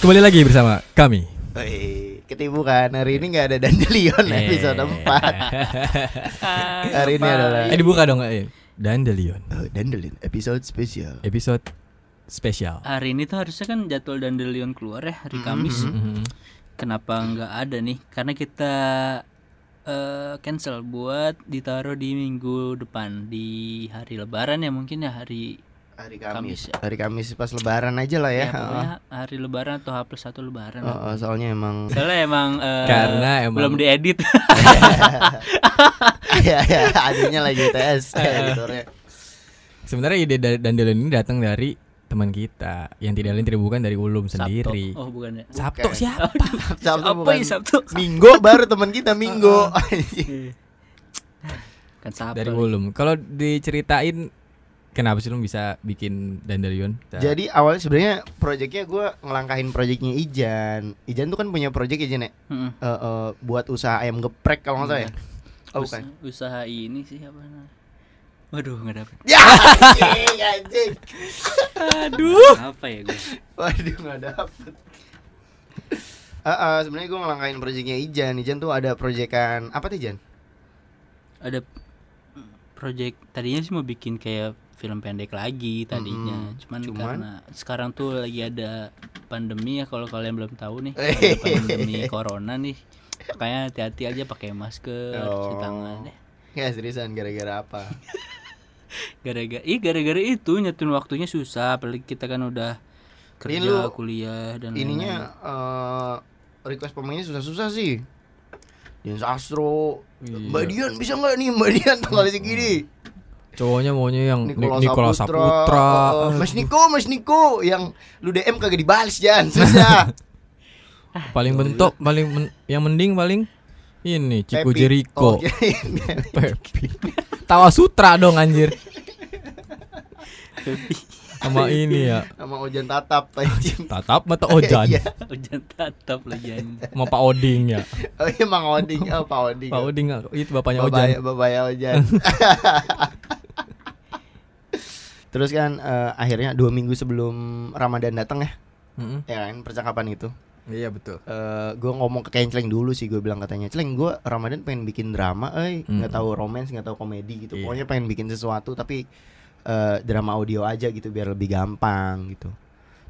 Kembali lagi bersama kami. Wih, ketipu kan hari ini nggak ada Dandelion Eh. episode 4 Hari ini adalah Eh dibuka dong eh. Dandelion Oh, Dandelion episode spesial episode spesial. Hari ini tuh harusnya kan jadwal Dandelion keluar ya hari Kamis. Mhm. Kenapa nggak ada nih? Karena kita eh, cancel buat ditaruh di minggu depan di hari Lebaran ya mungkin ya hari Hari Kamis Kamis ya. Hari Kamis pas lebaran aja lah ya, ya, pokoknya hari Lebaran atau H plus satu Lebaran. Oh, oh, Soalnya emang Soalnya emang eh, Karena emang- belum diedit. Ya ya adanya lagi tes editornya Sebenarnya ide da- Dandelion ini datang dari teman kita yang tidak lain tidak bukan dari Ulum Sabtu. sendiri. Oh bukan ya. Sabtu Bukan. siapa? Sabtu Apa bukan ya Sabtu? Minggu baru teman kita Minggu Iya. kan Sabtu. dari Ulum. Kalau diceritain kenapa sih lu bisa bikin Dandelion? Jadi awalnya sebenarnya proyeknya gue ngelangkahin proyeknya Ijan Ijan tuh kan punya proyek Ijan ya Mm-mm. Eh, eh, Buat usaha ayam geprek kalau nggak salah ya Oh Usaha- bukan Usaha ini sih apa namanya? Waduh nggak dapet. Ya anjing anjing Aduh. apa ya gue? Waduh nggak dapet. Eh, eh, sebenarnya gue ngelangkain proyeknya Ijan. Ijan tuh ada proyekan apa tuh Ijan? Ada project tadinya sih mau bikin kayak film pendek lagi tadinya. Mm-mm. Cuman, Cuman? karena sekarang tuh lagi ada pandemi ya kalau kalian belum tahu nih. Eh. ada pandemi corona nih. Makanya hati-hati aja pakai masker, cuci Oh. tangan ya. Ya seriusan gara-gara apa? Gara-gara ih gara-gara itu nyetun waktunya susah apalagi kita kan udah kerja, lu kuliah dan Ininya eh, request pemainnya susah-susah sih. Dian Sastro, Iya. Mbak Dian bisa nggak nih Mbak Dian tanggal segini? Cowoknya maunya yang Ni- Nikola, Nikola Saputra, Saputra. eh, eh, Mas Niko, Mas Niko yang lu DM kagak dibalas Jan, susah. paling bentok paling men- yang mending paling ini Pepi. Jericho. Oh, kirain. Pepi. Tawa Sutra dong anjir. Sama ini ya. sama Ojan Tatap. Tatap mata Ojan. Iya. hujan tatap lagi anjing. Sama Pak Oding ya. Oh iya Mang Oding, oh Pak Oding. Pak Oding itu bapaknya Ojan. babaya Ojan. Terus kan eh, akhirnya dua minggu sebelum Ramadan datang ya, Mm-mm. ya kan percakapan itu. Iya betul. Eh gue ngomong ke Kenceleng dulu sih gue bilang katanya, Celeng gue Ramadan pengen bikin drama, eh nggak Mm. tahu romance, nggak tahu komedi gitu. Iya. Pokoknya pengen bikin sesuatu tapi eh, drama audio aja gitu biar lebih gampang gitu.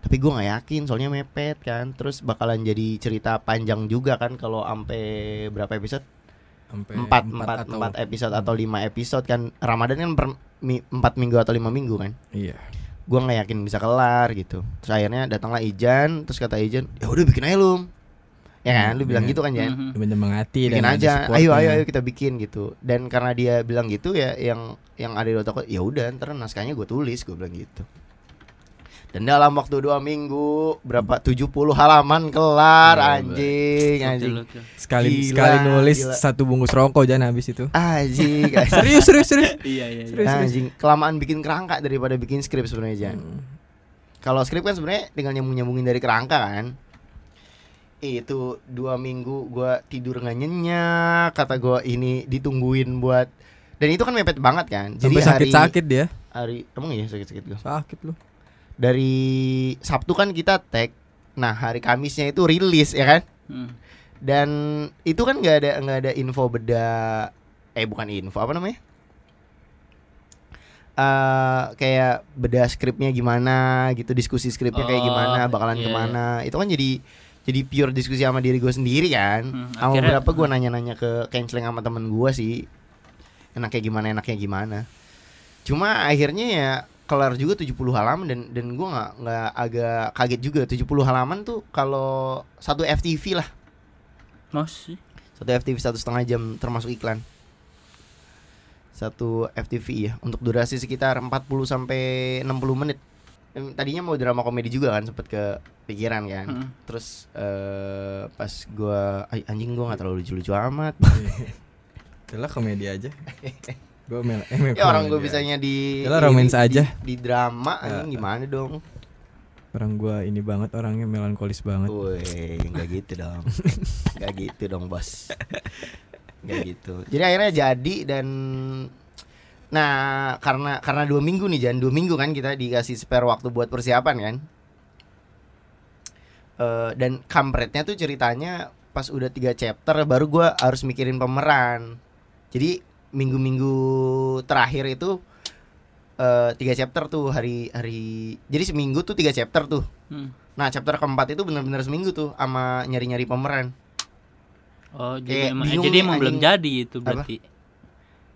Tapi gue nggak yakin soalnya mepet kan. Terus bakalan jadi cerita panjang juga kan kalau sampai berapa episode? Sampai empat empat atau- empat episode atau lima episode kan. Ramadan kan per mi- empat minggu atau lima minggu kan? Iya. gua nggak yakin bisa kelar gitu. Terus akhirnya datanglah Ijan terus kata Ijan ya udah bikin aja lu ya kan? Lu bilang Iya. gitu kan Jan? Mhm. Menyemangati bikin dan aja. ayo ayo ayo kita bikin gitu. Dan karena dia bilang gitu ya yang yang ada di otak ya udah ntar naskahnya gue tulis gue bilang gitu dan dalam waktu dua minggu berapa 70 halaman kelar Iya, anjing Betul, anjing betul. Sekali Gila, sekali nulis gila. satu bungkus rokok jangan habis itu. anjing serius serius serius. Iya iya iya. Serius, serius. anjing kelamaan bikin kerangka daripada bikin skrip sebenarnya Jan Hmm. Kalau skrip kan sebenarnya tinggal nyambung nyambungin dari kerangka kan. Itu dua minggu gua tidur nggak nyenyak, kata gua ini ditungguin buat dan itu kan mepet banget kan. Jadi sakit-sakit dia. hari emang iya sakit-sakit gua. Sakit lu. Dari Sabtu kan kita tag. Nah, hari Kamisnya itu rilis ya kan? Hmm. Dan itu kan nggak ada nggak ada info beda eh bukan info apa namanya? eh kayak beda skripnya gimana gitu diskusi skripnya kayak Oh, gimana bakalan iya, ke mana itu kan jadi jadi pure diskusi sama diri gue sendiri kan Hmm, sama akhirnya- beberapa gue nanya-nanya ke canceling sama temen gue sih enaknya gimana enaknya gimana cuma akhirnya ya kelar juga 70 halaman dan dan gue nggak nggak agak kaget juga. 70 halaman tuh kalau satu FTV lah. Masih. satu FTV satu setengah jam termasuk iklan. Satu FTV ya untuk durasi sekitar 40 sampai 60 menit. Tadinya mau drama komedi juga kan sempet ke pikiran kan. Hmm. terus eh pas gua "Ay, anjing gua nggak terlalu lucu-lucu amat. Yalah komedi aja. Gua mel eh, ya orang gue bisanya di Yalah, romance di- aja. di, di drama Ya. anjing gimana dong Orang gua ini banget orangnya melankolis banget. Woi, nggak gitu dong. Nggak gitu dong, Bos. Nggak gitu. Jadi akhirnya jadi dan nah karena karena dua minggu nih Jan, dua minggu kan kita dikasih spare waktu buat persiapan kan. Eh, dan kampretnya tuh ceritanya pas udah tiga chapter baru gua harus mikirin pemeran jadi minggu-minggu terakhir itu eh, tiga chapter tuh hari hari jadi seminggu tuh tiga chapter tuh Hmm. nah chapter keempat itu bener-bener seminggu tuh sama nyari-nyari pemeran Oh, Kayak jadi emang, eh, bingung jadi emang belum jadi itu Apa? berarti.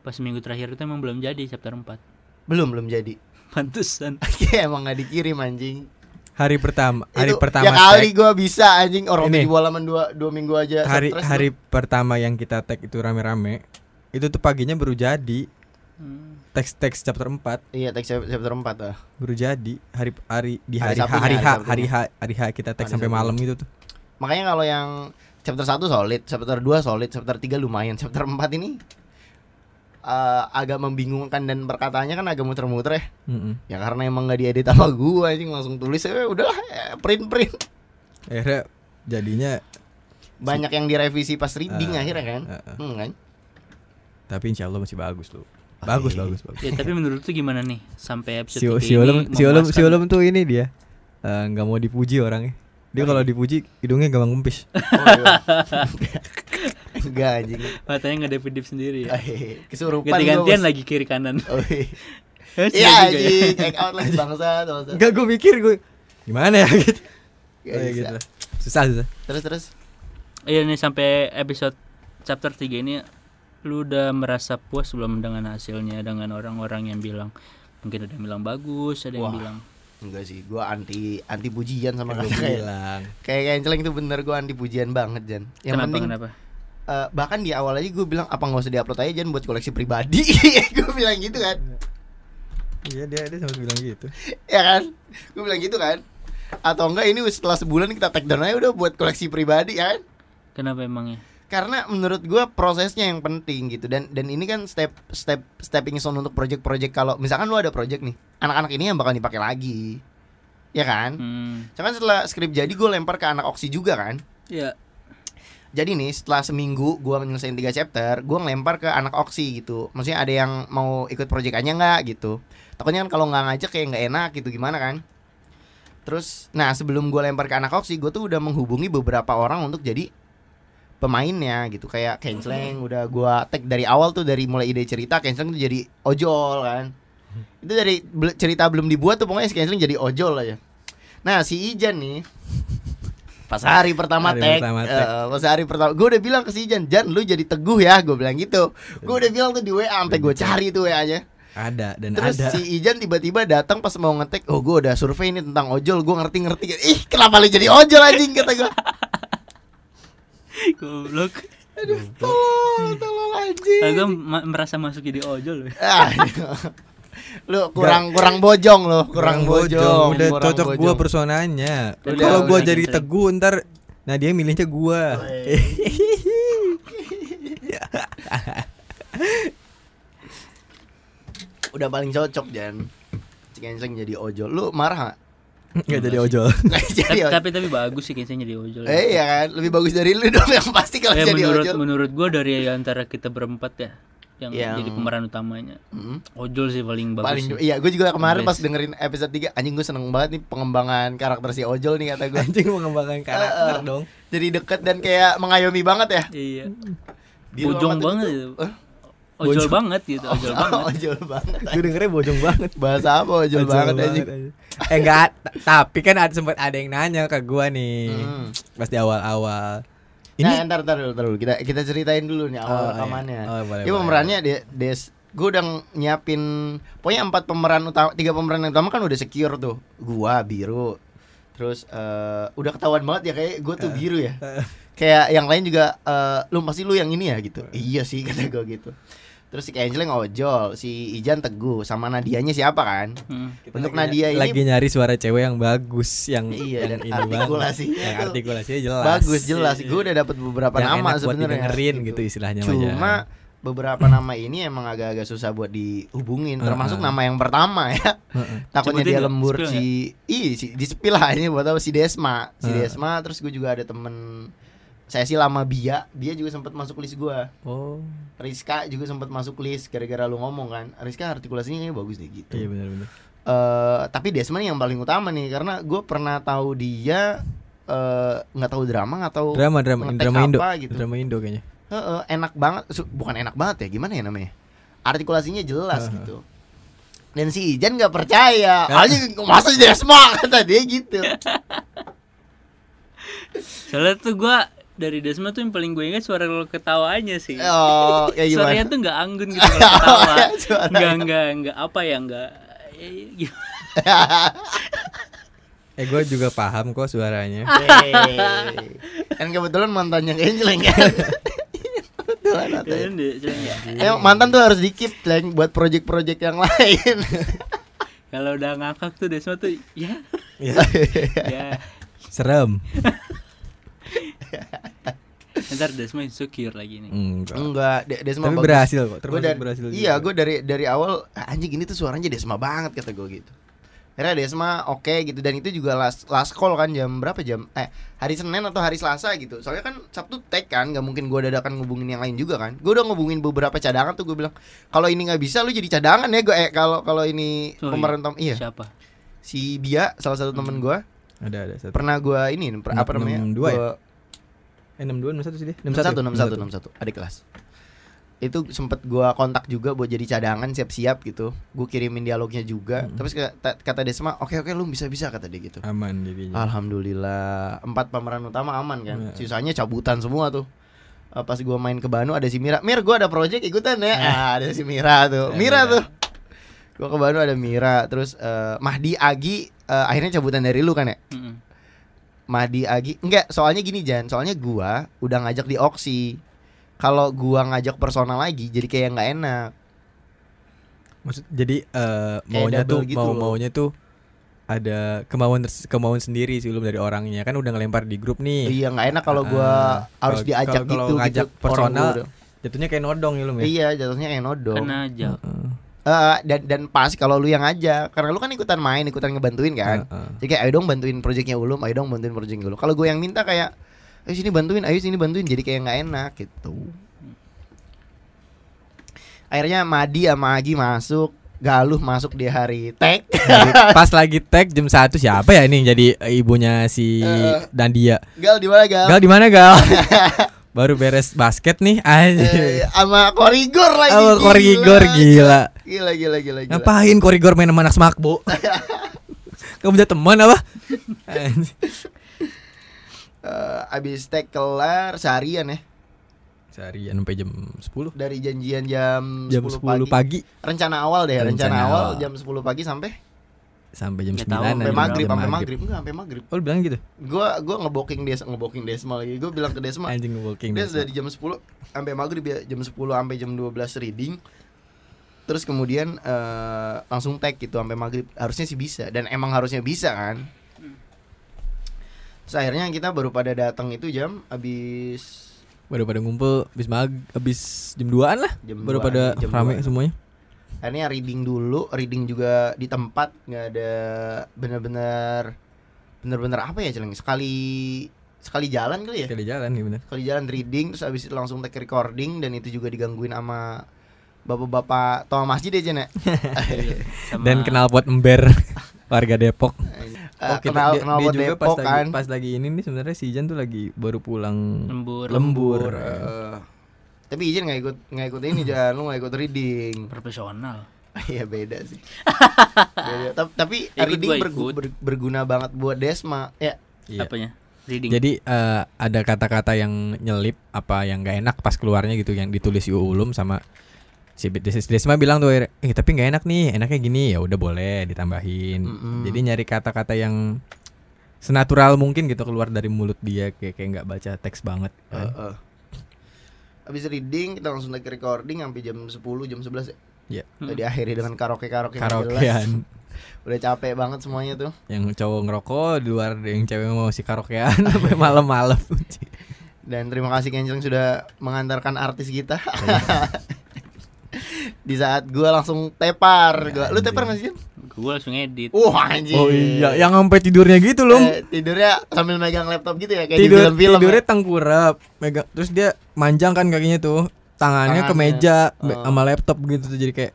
Pas minggu terakhir itu emang belum jadi chapter 4. belum belum jadi Pantesan. Kayak emang nggak dikirim anjing Hari pertama, hari Itu pertama ya kali gua bisa anjing orang tujuh halaman dua dua minggu aja hari stres hari pertama yang kita tag itu rame-rame, itu tuh paginya baru jadi. Hmm. Teks-teks chapter 4 lu. iya teks chapter chapter empat ah baru jadi hari hari di Hari hari H, hari hari H hari H hari H kita Hari sampai Sabtunya. malam gitu tuh. makanya kalau yang chapter 1 solid chapter 2 solid chapter 3 lumayan chapter 4 ini eh, agak membingungkan dan perkataannya kan agak muter-muter ya Mm-mm. ya karena emang nggak diedit sama gua anjing langsung tulis ya udahlah ya, print print Akhirnya jadinya banyak yang direvisi pas reading Ah, akhirnya kan ah, ah. Hmm, kan tapi insya Allah masih bagus loh. Bagus, bagus, bagus. Ya, tapi menurut tuh gimana nih sampai episode 3 si ini Ulum, si Ulum, si memuaskan? Ulum tuh ini dia eh, nggak mau dipuji orangnya. Dia kalau dipuji hidungnya gampang kempis. oh, iya. enggak anjing Matanya nggak dip sendiri ya. Kesurupan Ganti-gantian lagi kiri kanan. Oh, iya Iya Iya juga ya. anjing check out lagi bangsa bangsa. Enggak gue mikir gue gimana ya gitu. Oh, ya gitu lah. Susah susah. terus terus Iya nih sampai episode chapter 3 ini lu udah merasa puas belum dengan hasilnya dengan orang-orang yang bilang mungkin ada yang bilang bagus, ada yang Wah. bilang enggak sih gua anti anti pujian sama kayak bilang. kayak Kenceleng itu bener gua anti pujian banget Jan yang kenapa penting kenapa? eh, bahkan di awal aja gue bilang apa nggak usah diupload aja Jan buat koleksi pribadi gue bilang gitu kan Iya dia dia sempat bilang gitu. ya kan gue bilang gitu kan atau enggak ini setelah sebulan kita take down aja udah buat koleksi pribadi ya kan Kenapa emangnya? Karena menurut gua prosesnya yang penting gitu. Dan dan ini kan step step stepping stone untuk project-project. Kalau misalkan lu ada project nih anak-anak ini yang bakal dipakai lagi. Ya kan? Hmm. Cuman setelah skrip jadi gue lempar ke anak oksi juga kan? Ya, jadi nih setelah seminggu gua nyelesain tiga chapter gua ngelempar ke anak oksi gitu. Maksudnya ada yang mau ikut proyekannya nggak gitu. Takutnya kan kalau nggak ngajak kayak nggak enak gitu gimana kan? Terus nah sebelum gua lempar ke anak oksi gue tuh udah menghubungi beberapa orang untuk jadi pemainnya gitu kayak Kensleng udah gua tag dari awal tuh dari mulai ide cerita Kensleng tuh jadi ojol kan. Itu dari cerita belum dibuat tuh pokoknya si Kensleng jadi ojol aja. Nah si Ijan nih pas hari pertama Hari tag, pertama eh, tag. pas hari pertama gue udah bilang ke si Ijan Jan lu jadi teguh ya gue bilang gitu. Gue udah bilang tuh di WA sampai gue cari tuh WA nya. Ada dan terus ada. si Ijan tiba-tiba datang pas mau ngetek oh gue udah survei ini tentang ojol gue ngerti-ngerti. Ih kenapa lu jadi ojol anjing kata gue goblok. aduh tolong tolong anjing Agak ma- merasa masuk jadi ojol. loh. Ah, lu kurang kurang bojong lo kurang, bojong, Udah kurang cocok gua personanya. Kalau gua jadi teguh ntar nah dia milihnya gua. udah paling cocok Jan Cikenseng jadi ojol lu marah Enggak jadi ojol. jadi tapi, ojol tapi tapi bagus sih kayaknya jadi ojol. eh iya kan lebih bagus dari lu dong yang pasti kalau Ya, jadi menurut ojol menurut gua dari antara kita berempat ya yang, Yang- jadi pemeran utamanya. Mm. Ojol sih paling bagus. paling sih. iya gue juga kemarin Best. pas dengerin episode 3 anjing gue seneng banget nih pengembangan karakter si ojol nih kata gue Anjing mengembangkan karakter Eh, eh. dong. jadi deket dan kayak mengayomi banget ya Iya. Di Bojong banget itu- itu. Eh? Ojol Bojong. banget gitu, ojol Oh, banget. ojol banget Gue dengernya bojong banget. bahasa apa ojol, banget anjing Eh enggak, tapi kan ada sempat ada yang nanya ke gua nih. Hmm. Pas di awal-awal. Ini Ini nah, ntar, ntar dulu, ntar dulu. Kita kita ceritain dulu nih awal Oh, iya. rekamannya. Oh, boleh, Ini boleh, pemerannya De- Des. Gue udah nyiapin pokoknya empat pemeran utama, tiga pemeran utama kan udah secure tuh. Gua biru. Terus eh, udah ketahuan banget ya kayak gue tuh biru ya. kayak yang lain juga eh, lu pasti lu yang ini ya gitu. iya sih kata gue gitu. Terus si Kenceleng ojol, si Ijan teguh, sama Nadianya siapa kan? Hmm. Untuk lagi- Nadia ini- lagi nyari suara cewek yang bagus, yang Iya, yang dan ini banget. artikulasinya yang artikulasinya jelas. Bagus jelas. Gue udah dapat beberapa yang nama sebenarnya. didengerin gitu istilahnya mah, Jan. Cuma beberapa nama ini emang agak-agak susah buat dihubungin termasuk nama yang pertama ya takutnya dia lembur si ih si di spill lah ini buat apa si Desma si. Desma terus gue juga ada temen saya sih lama Bia dia juga sempat masuk list gua Oh, Rizka juga sempat masuk list gara-gara lu ngomong kan Rizka artikulasinya kayaknya bagus deh gitu iya benar-benar. eh tapi Desma nih yang paling utama nih karena gue pernah tahu dia eh, nggak tahu drama nggak tahu Drama drama drama Indo. apa gitu. Drama Indo kayaknya. Heeh, enak banget bukan enak banget ya gimana ya namanya artikulasinya jelas Heeh. gitu dan si Ijan nggak percaya aja masa Desma kata dia gitu Soalnya tuh gua dari Desma tuh yang paling gue ingat suara lo ketawanya sih. oh kayak gimana Suaranya tuh nggak anggun gitu kalau ketawa. Nggak nggak nggak apa ya nggak. eh, gimana? Eh gue juga paham kok suaranya. Kan kebetulan mantannya kan deh, cuman ya. Eh, mantan tuh harus dikip Leng, buat project-project yang lain Kalau udah ngakak tuh Desma tuh ya Ya. ya. Serem. Ntar Desma insecure lagi nih. Enggak. enggak De- Desma Tapi bagus. berhasil kok. Gua Termasuk dari, berhasil. iya gue dari dari awal "Ah, anjing ini tuh suaranya Desma banget kata gue gitu akhirnya Desma oke gitu dan itu juga last last call kan jam berapa jam eh hari Senin atau hari Selasa gitu soalnya kan Sabtu tag kan nggak mungkin gue dadakan ngubungin yang lain juga kan gue udah ngubungin beberapa cadangan tuh gue bilang kalau ini nggak bisa lu jadi cadangan ya gue eh kalau kalau ini Oh, iya. pemeran Tom iya Siapa? si Bia salah satu temen gue Ada ada satu. pernah gue ini per- apa namanya 62 ya? Gua- Eh 62 61 sih dia. 61 61 61 adik kelas. Itu sempet gua kontak juga buat jadi cadangan siap-siap gitu. Gue kirimin dialognya juga. Hmm. tapi kata, kata Desma oke oke lu bisa bisa kata dia gitu. Aman jadinya. alhamdulillah. Empat pemeran utama aman kan. Iya. sisanya cabutan semua tuh. Eh, pas gua main ke Banu ada si Mira. Mir gua ada project ikutan ya? Ah, ada si Mira tuh. Ya, Mira tuh. Gua ke Banu ada Mira. Terus eh, Mahdi Agi eh, akhirnya cabutan dari lu kan ya? Mm-mm. Mahdi Agi enggak soalnya gini Jan soalnya gua udah ngajak di oksi kalau gua ngajak personal lagi jadi kayak nggak enak Maksud jadi eh, maunya tuh gitu mau loh. maunya tuh ada kemauan kemauan sendiri sih belum dari orangnya kan udah ngelempar di grup nih. iya nggak enak kalau gua Ah, harus kalau- diajak kalau gitu ngajak gitu personal, Jatuhnya kayak nodong ya lu ya. iya jatuhnya kayak nodong aja. Heeh. Eh, dan dan pas kalau lu yang ngajak karena lu kan ikutan main ikutan ngebantuin kan Heeh. jadi kayak ayo dong bantuin proyeknya ulum ayo dong bantuin proyeknya ulum kalau gue yang minta kayak ayo sini bantuin ayo sini bantuin jadi kayak nggak enak gitu akhirnya Madi sama Agi masuk Galuh masuk di hari tag Pas lagi tag jam 1 siapa ya ini jadi ibunya si Eh. Dandia. Gal di mana Gal? Gal di mana Gal? Baru beres basket nih aja. sama korigor lagi. Oh, korigor gila. Gila gila gila gila. Ngapain korigor main sama anak semakbo? Kamu punya teman apa? Eh, abis tag kelar seharian ya Seharian sampai jam 10 dari janjian jam, Jam 10, 10 pagi. pagi, Rencana awal deh, rencana, Rencana awal awal. jam 10 pagi sampai sampai jam Nggak 9 tahu, sampai maghrib, sampai maghrib enggak sampai maghrib. Oh lu bilang gitu? Gua gua ngeboking des ngeboking Desma lagi. Gua bilang ke Desma, Anjing walking Des dari jam 10 sampai maghrib ya, jam 10 sampai jam 12 reading. Terus kemudian eh, langsung tag gitu sampai maghrib. Harusnya sih bisa dan emang harusnya bisa kan. Terus akhirnya kita baru pada datang itu jam habis Baru pada ngumpul habis mag habis jam 2-an lah. Jam Baru 2-an, pada jam rame 2-an. semuanya. akhirnya reading dulu, reading juga di tempat nggak ada bener-bener bener-bener apa ya celeng sekali sekali jalan kali ya Sekali jalan nih bener. sekali jalan reading terus habis itu langsung take recording dan itu juga digangguin sama bapak-bapak toa masjid ya Jen ya Sama Dan kenal pot ember warga Depok. Eh, Oke, kenal dia- kenal dia buat juga Depok pas lagi, kan pas lagi ini nih sebenarnya si Jan tuh lagi baru pulang lembur lembur. Eh, tapi izin nggak ikut nggak ikut ini jangan lu nggak ikut reading profesional. Iya beda sih. beda. Ta- Tapi Ikut reading gua bergu- ber- berguna banget buat Desma. Ya, Iya. Apanya? Reading. Jadi eh, ada kata-kata yang nyelip apa yang nggak enak pas keluarnya gitu yang ditulis Ulum sama si Des- Desma bilang tuh eh tapi nggak enak nih enaknya gini ya udah boleh ditambahin Mm-mm. jadi nyari kata-kata yang senatural mungkin gitu keluar dari mulut dia kayak kayak nggak baca teks banget eh, eh. Habis reading kita langsung take recording sampai jam 10 jam 11 ya. Iya. Udah diakhiri dengan karaoke-karaoke nggak jelas. karaokean Udah capek banget semuanya tuh. yang cowok ngerokok di luar yang cewek mau si karaokean sampai malam-malam Dan terima kasih Kenceng sudah mengantarkan artis kita. Di saat gua langsung tepar, gua. Lu tepar nggak sih? Gue langsung edit. Wah anjing. oh iya yang sampai tidurnya gitu loh Eh, tidurnya sambil megang laptop gitu ya kayak tidur di film-film. tidurnya ya? tengkurap megang terus dia manjang kan kakinya tuh tangannya, ke Tangannya. meja be- Oh. sama laptop gitu tuh jadi kayak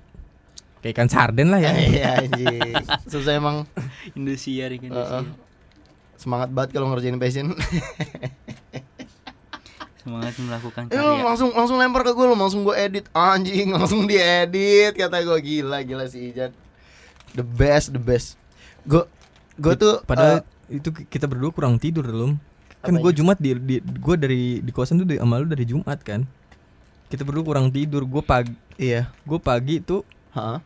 kayak ikan sarden lah ya Iya anjing. Susah emang Indosiar kan. Heeh. semangat banget kalau ngerjain passion semangat melakukan Eh lu karya langsung langsung lempar ke gue lu langsung gue edit anjing langsung diedit kata gue gila gila si Ijan the best the best gue gue tuh Padahal eh, itu kita berdua kurang tidur belum. Kan gue Jumat di, di gue dari di kosan tuh di, sama lu dari Jumat kan. Kita berdua kurang tidur. Gue pagi iya gue pagi tuh Hah?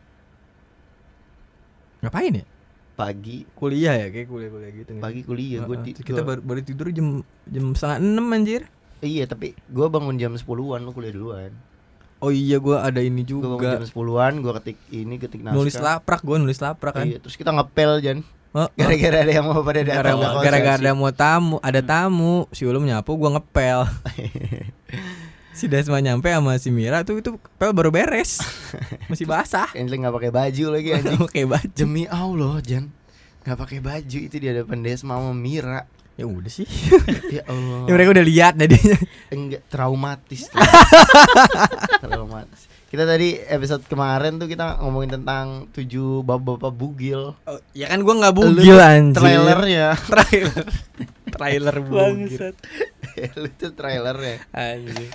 ngapain ya? pagi Kuliah ya kayak kuliah-kuliah gitu. nggak pagi kuliah gue Heeh, terus kita baru, baru tidur jam jam setengah enam anjir. Iya tapi gue bangun jam 10-an lu kuliah duluan Oh iya gue ada ini gue bangun juga jam 10-an gue ketik ini ketik naskah nulis laprak gue nulis laprak kan. iya terus kita ngepel Jan Oh, oh. gara-gara ada yang mau pada datang Gara-gara ada mau tamu, ada tamu, si Ulum nyapu, gua ngepel. si Desma nyampe sama si Mira tuh itu pel baru beres. Masih basah. Kensley nggak pakai baju lagi anjing Pakai baju. demi Allah Jan nggak pakai baju itu di hadapan Desma sama Mira Ya udah sih. ya Allah ya mereka udah lihat jadinya. enggak traumatis traumatis kita tadi episode kemarin tuh kita ngomongin tentang tujuh bapak-bapak bugil Oh, ya kan gua nggak bugil anjir. trailernya Trailer. Trailer bugil. lu tuh trailernya Anjir.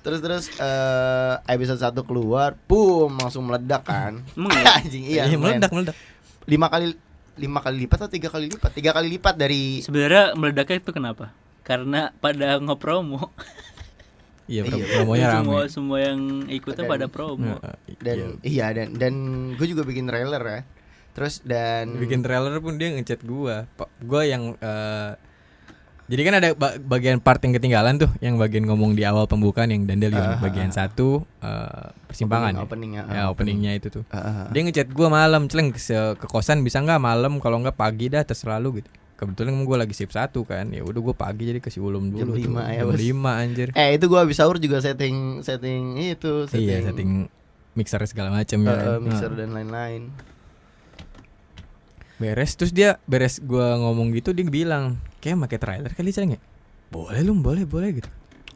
terus terus eh, episode satu keluar boom langsung meledak kan Emang ya? anjing iya Iya, meledak meledak. lima kali lima kali lipat atau tiga kali lipat tiga kali lipat dari sebenarnya meledaknya itu kenapa karena pada ngepromo Iya, Iya, promonya semua rame. semua yang ikutnya Dan- pada promo Nah, dan iya. iya dan dan gue juga bikin trailer ya terus dan bikin trailer pun dia ngechat gua. Pak, gua yang eh, jadi kan ada ba- bagian part yang ketinggalan tuh, yang bagian ngomong di awal pembukaan yang Dandelion Ah, bagian satu eh, persimpangan ya. opening, opening, Ya, openingnya itu tuh. Ah, ah, ah. Dia ngechat gua malam, celeng ke kosan bisa nggak malam kalau nggak pagi dah terserah lu gitu. Kebetulan gua lagi shift satu kan. Ya udah gua pagi jadi ke si Ulum Jam dulu tuh. lima ya, Jam. 5 anjir. eh itu gue habis sahur juga setting setting itu setting, Iya, setting mixer segala macam ya. eh, eh, kan. mixer Nah. dan lain-lain beres terus dia beres gua ngomong gitu dia bilang kayak pakai trailer kali celeng ya? Boleh lu boleh boleh gitu.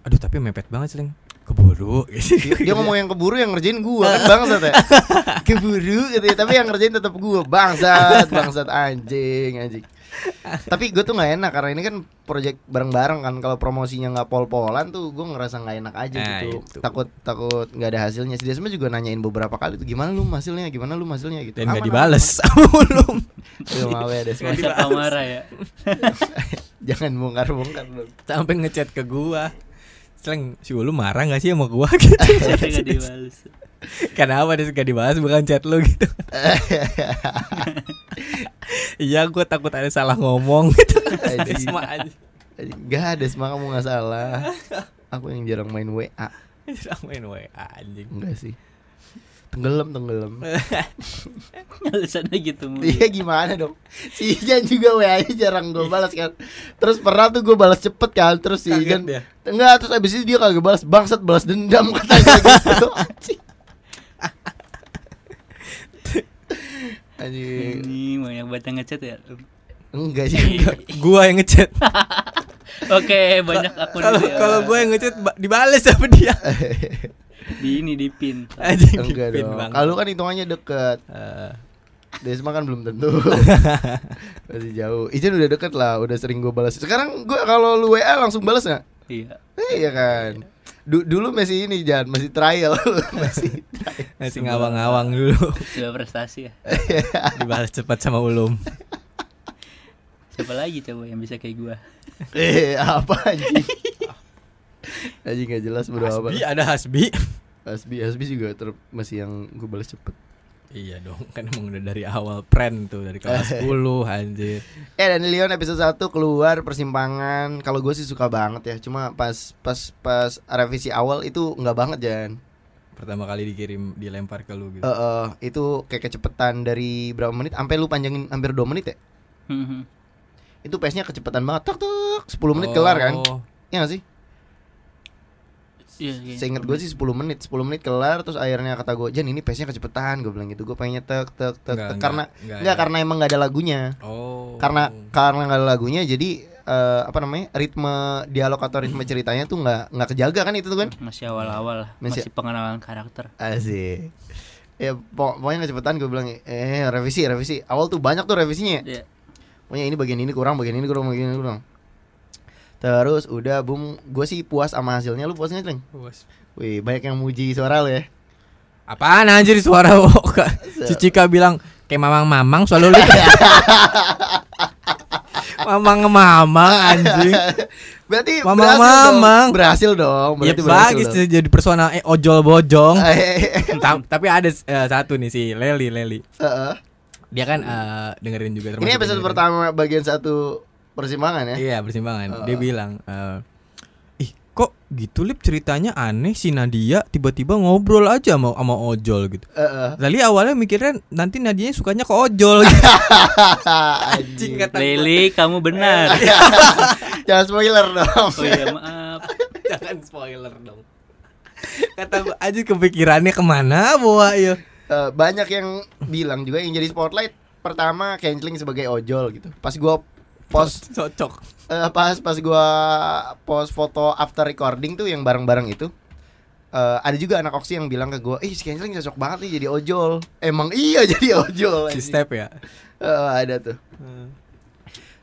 Aduh tapi mepet banget celeng keburu. Gitu. dia, dia ngomong yang keburu yang ngerjain gue kan bangsat ya? Keburu gitu ya tapi yang ngerjain tetap gue bangsat bangsat. Anjing anjing. Tapi gue tuh nggak enak karena ini kan project bareng-bareng kan. Kalau promosinya nggak pol-polan tuh gue ngerasa nggak enak aja Nah, gitu. itu. takut takut nggak ada hasilnya. Si Desma juga nanyain beberapa kali tuh gimana lu hasilnya? Gimana lu hasilnya? Gitu. Dan nggak dibales. Ayo, maaf ya Desma masa pamarah ya jangan bongkar-bongkar sampai ngechat ke gua celeng si Ulum marah nggak sih sama gua? Gitu. Dibales. Kenapa dia gak dibahas bukan chat lu gitu? Iya gua takut ada salah ngomong gitu. Sama aja Gak Desma kamu nggak salah. Aku yang jarang main WA main WA anjing. Enggak sih tenggelam tenggelam. Alasannya gitu mulu Iya gimana dong? Si Ijan juga WA nya jarang gue balas kan. Terus pernah tuh gue balas cepet kan. Terus si Ijan dia. Enggak terus abis itu dia kagak balas. Bangsat balas dendam katanya gitu. Anjing. Anjing ini banyak banget yang ngechat ya? Enggak sih. Gua yang ngechat. Oke banyak akun kalau ya. kalau gua yang ngechat ba- dibales sama dia di ini di pin. Anjing Enggak pin dong. Kalau kan hitungannya deket. Eh, Desma kan belum tentu. Masih jauh. Ijan udah deket lah Udah sering gue balas Sekarang gue kalau lu WA langsung balas gak? iya. Iya kan? Du- Dulu masih ini Jan. Masih trial. Masih trial. Masih ngawang-ngawang dulu. Sudah prestasi ya. Dibalas cepat sama Ulum. Siapa lagi coba yang bisa kayak gua? Eh apa anjing Anjing gak jelas apa Hasbi ada Hasbi. Hasbi Hasbi juga ter masih yang gue balas cepet. Iya dong kan emang udah dari awal prank tuh dari kelas 10 anjir. Eh dan Leon episode 1 keluar persimpangan. Kalau gue sih suka banget ya Cuma pas pas pas revisi awal itu nggak banget Jan. Pertama kali dikirim dilempar ke lu gitu. Eh, eh, Itu kayak kecepetan dari berapa menit Sampai lu panjangin hampir 2 menit ya? Hmm, Itu pace-nya kecepatan banget Tak tak 10 menit kelar kan? Oh, Iya gak sih? Iya iya. Seinget gue sih 10 menit 10 menit kelar Terus akhirnya kata gue Jan ini pace-nya kecepatan Gue bilang gitu. Gue pengennya tek tek tek Enggak, tek. enggak, Karena enggak Enggak karena emang gak ada lagunya. Oh. Karena karena gak ada lagunya Jadi eh, Apa namanya Ritme dialog atau ritme ceritanya tuh nggak nggak kejaga kan itu tuh kan? Masih awal-awal Masih- masih pengenalan karakter. Asik. Ya pok- pokoknya kecepatan gue bilang Eh revisi revisi. Awal tuh banyak tuh revisinya. Iya. pokoknya ini bagian ini kurang bagian ini kurang bagian ini kurang terus udah bum gue sih puas sama hasilnya lu puas nggak Cleng? wih banyak yang muji suara lu ya Apaan anjir suara Oka? Si Cika bilang kayak mamang-mamang soalnya lu Mamang-mamang anjing. berarti Mamang, berhasil dong mamang. berhasil dong Ya berarti berhasil bagus dong. jadi personal eh ojol bojong. Eh, Ta- tapi ada eh, satu nih si Leli Leli. Heeh. Dia kan eh, dengerin juga ini episode dengerin. pertama bagian satu persimpangan ya Iya, persimpangan. Dia Heeh. bilang eh, Ih, kok gitu lip ceritanya aneh si Nadia tiba-tiba ngobrol aja sama sama ojol gitu. Heeh. Lali awalnya mikirnya nanti Nadianya sukanya ke ojol gitu. Anjing. kata gua. Lili kamu benar Jangan spoiler dong. oh iya maaf Jangan spoiler dong. Kata aja kepikirannya ke mana bawa ya. Eh, banyak yang bilang juga yang jadi spotlight pertama canceling sebagai ojol gitu. Pas gua post cocok. eh, pas pas gua post foto after recording tuh yang bareng-bareng itu eh, ada juga anak oksi yang bilang ke gua, "Ih, si canceling cocok banget nih jadi ojol." Emang iya jadi ojol. Si step ya. Eh, ada tuh.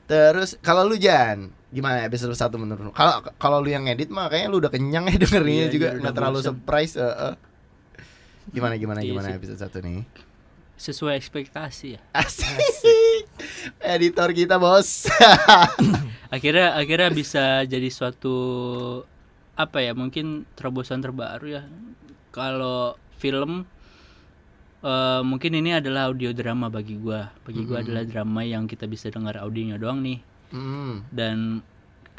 Terus kalau lu Jan, gimana episode satu menurut lu? Kalau kalau lu yang ngedit mah kayaknya lu udah kenyang ya dengerinnya Iya, juga iya, nggak terlalu bosen. surprise. eh, eh. Gimana gimana Iya gimana sih. episode satu nih? sesuai ekspektasi ya Asik. Editor kita bos. akhirnya akhirnya bisa jadi suatu apa ya mungkin terobosan terbaru ya kalau film eh, mungkin ini adalah audio drama bagi gua bagi gua adalah drama yang kita bisa dengar audionya doang nih Hmm. dan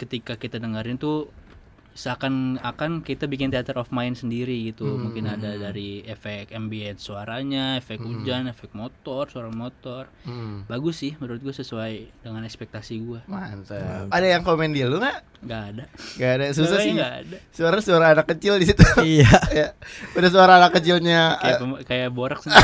ketika kita dengerin tuh seakan akan kita bikin theater of mind sendiri gitu Hmm. mungkin ada dari efek ambient suaranya efek hujan efek motor suara motor Hmm. bagus sih menurut gue sesuai dengan ekspektasi gua Mantap. Ada yang komen dia lu nggak? nggak ada Gak ada susah Suaranya sih. nggak ada Suara suara anak kecil di situ. iya. ya. Udah suara anak kecilnya. kayak pem- kayak borak sih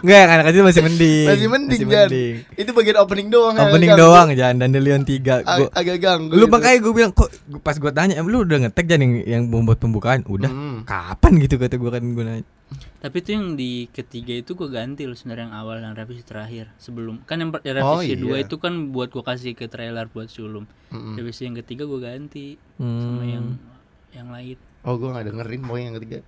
Enggak, yang anak kecil masih mending. Masih mending, Jan. itu bagian opening doang. ya, Opening ganggu. doang jangan Dandelion 3 Ag- gua, agak ganggu. Lu gitu. makanya gue bilang kok gua- pas gue tanya, "Em, lu udah ngetek jangan yang, yang membuat pembukaan?" Udah. Hmm. Kapan gitu kata gue kan gue nanya. tapi itu yang di ketiga itu gue ganti loh sebenarnya yang awal yang revisi terakhir sebelum kan yang per- yang Oh, revisi dua iya. itu kan buat gue kasih ke trailer buat sulum Mm-mm. revisi yang ketiga gue ganti Hmm. sama yang yang lain Oh gue gak dengerin pokoknya yang ketiga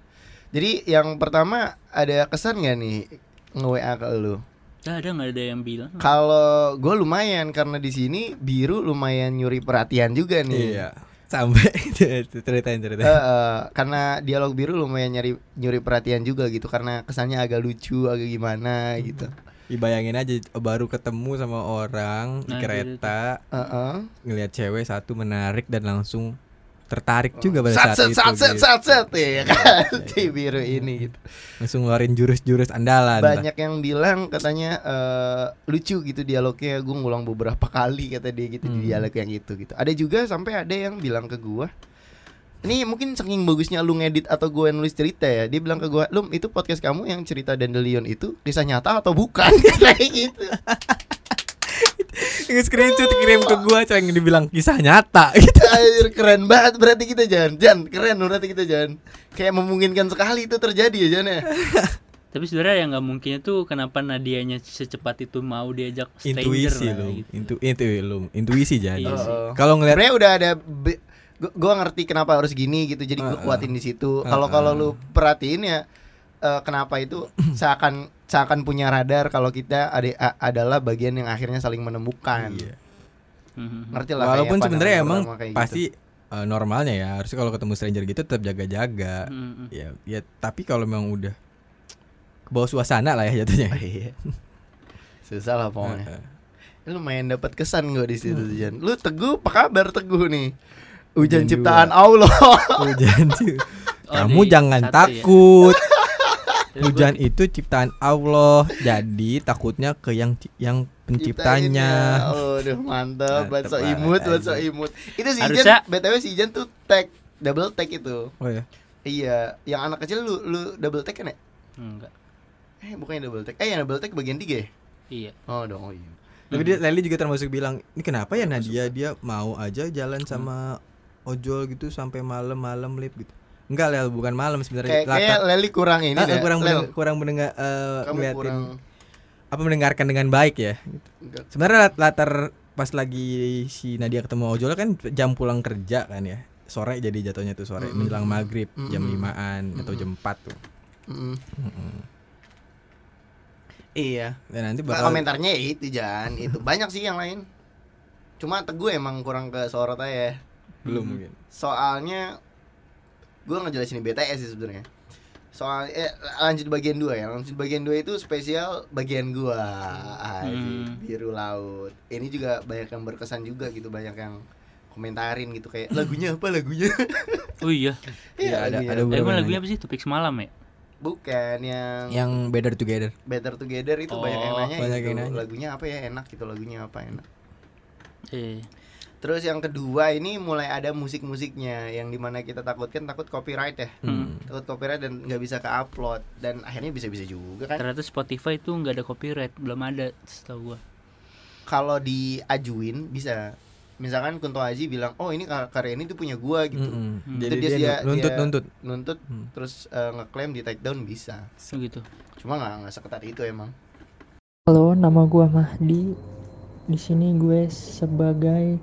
Jadi yang pertama ada kesan gak nih nge-WA ke lu? Gak ada nggak ada yang bilang Kalau gue lumayan karena di sini biru lumayan nyuri perhatian juga nih Iya. Sampai ceritain ceritain. Eh, eh, karena dialog biru lumayan nyari nyuri perhatian juga gitu karena kesannya agak lucu agak gimana gitu. Dibayangin aja baru ketemu sama orang di Nah, kereta Eh, eh. ngelihat cewek satu menarik dan langsung tertarik juga pada saat set itu. sat set gitu. sat set ya kan di biru ini gitu. Langsung ngeluarin jurus-jurus andalan. Banyak yang bilang katanya eh, lucu gitu dialognya gue ngulang beberapa kali kata dia gitu di Hmm. dialog yang itu gitu. Ada juga sampai ada yang bilang ke gua ini mungkin saking bagusnya lu ngedit atau gue nulis cerita ya Dia bilang ke gua Lum itu podcast kamu yang cerita Dandelion itu Kisah nyata atau bukan Kayak gitu Nge-screenshot kirim ke gua yang dibilang kisah nyata gitu. Anjir, keren banget berarti kita Jan Jan keren berarti kita Jan Kayak memungkinkan sekali itu terjadi ya Jan ya tapi sebenarnya yang nggak mungkin itu kenapa Nadianya secepat itu mau diajak stranger Intuisi lah, lu. gitu. Intu itu lu. Intuisi jadi. Sih. Kalau ngeliat Sebenarnya udah ada gua ngerti kenapa harus gini gitu jadi gua Heeh. kuatin di situ. Kalau Heeh. kalau lu perhatiin ya eh, kenapa itu seakan seakan punya radar kalau kita ada a- adalah bagian yang akhirnya saling menemukan. Iya. Mhm. Ngerti lah Walaupun sebenarnya emang kayak pasti eh, normalnya ya harusnya kalau ketemu stranger gitu tetap jaga-jaga. Mhm. Ya, ya tapi kalau memang udah ke bawah suasana lah ya gitu. jatuhnya. Iya. Susah lah pokoknya. Heeh. Lu main dapat kesan gua di situ Jan. Lu teguh apa kabar teguh nih? Hujan ciptaan. Allah. Hujan. Oh, Kamu di jangan satu ya? takut. Terus Hujan itu ciptaan Allah. Jadi takutnya ke yang yang penciptanya. Aduh mantap, buat Mantep so banget, imut, buat so imut. Itu si Harusnya- Ijan, BTW si Ijan tuh tag double tag itu. Oh ya. Iya, yang anak kecil lu lu double tag kan ya? enggak Eh, bukannya double tag. Eh, yang double tag bagian 3 ya? iya Oh, dong, oh iya. Tapi dia Leli juga termasuk bilang, ini kenapa ya Nadia dia mau aja jalan sama ojol gitu sampai malam-malam lip gitu. Enggak Lel, bukan malam sebenarnya. Kayak kayak Leli kurang ini Ah, deh. kurang Lel, mendengar, kurang mendengar eh, kamu ngeliatin kurang apa mendengarkan dengan baik ya. Enggak. Sebenarnya lat- latar pas lagi si Nadia ketemu Ojol kan jam pulang kerja kan ya. Sore jadi jatuhnya tuh sore Mm-mm. menjelang maghrib jam Mm-mm. limaan atau jam 4 tuh. Mm-mm. Mm-mm. Iya. Dan nanti bakal komentarnya ya itu jangan itu banyak sih yang lain. Cuma teguh emang kurang ke sorot aja. belum Hmm. mungkin. Soalnya gue ngejelasin di BTS sih sebenarnya. Soal eh, lanjut bagian 2 ya. Lanjut bagian 2 itu spesial bagian gua. Anjing, Hmm. biru laut. Ini juga banyak yang berkesan juga gitu, banyak yang komentarin gitu kayak lagunya apa lagunya? Oh iya. Iya, ada- lagunya. ada Eh, lagunya apa sih? Topik semalam ya? Bukan yang Yang Better Together. Better Together itu banyak yang Oh, nanya banyak gitu. yang nanya. Lagunya apa ya enak gitu lagunya apa enak. Eh. Terus yang kedua ini mulai ada musik-musiknya yang di mana kita takutkan takut copyright ya. Hmm. Takut copyright dan nggak bisa ke-upload dan akhirnya bisa-bisa juga kan. Ternyata Spotify itu nggak ada copyright, belum ada setahu gua. Kalau diajuin bisa. Misalkan Kunto Aji bilang, "Oh, ini kar- karya ini tuh punya gua" gitu. Mm-mm. Hmm. Jadi dia- dia, nuntut dia- nuntut. Nuntut Hmm. terus eh, ngeklaim di take down bisa. Oh gitu. Cuma nggak nggak seketat itu emang. Halo, nama gua Mahdi. Di sini gue sebagai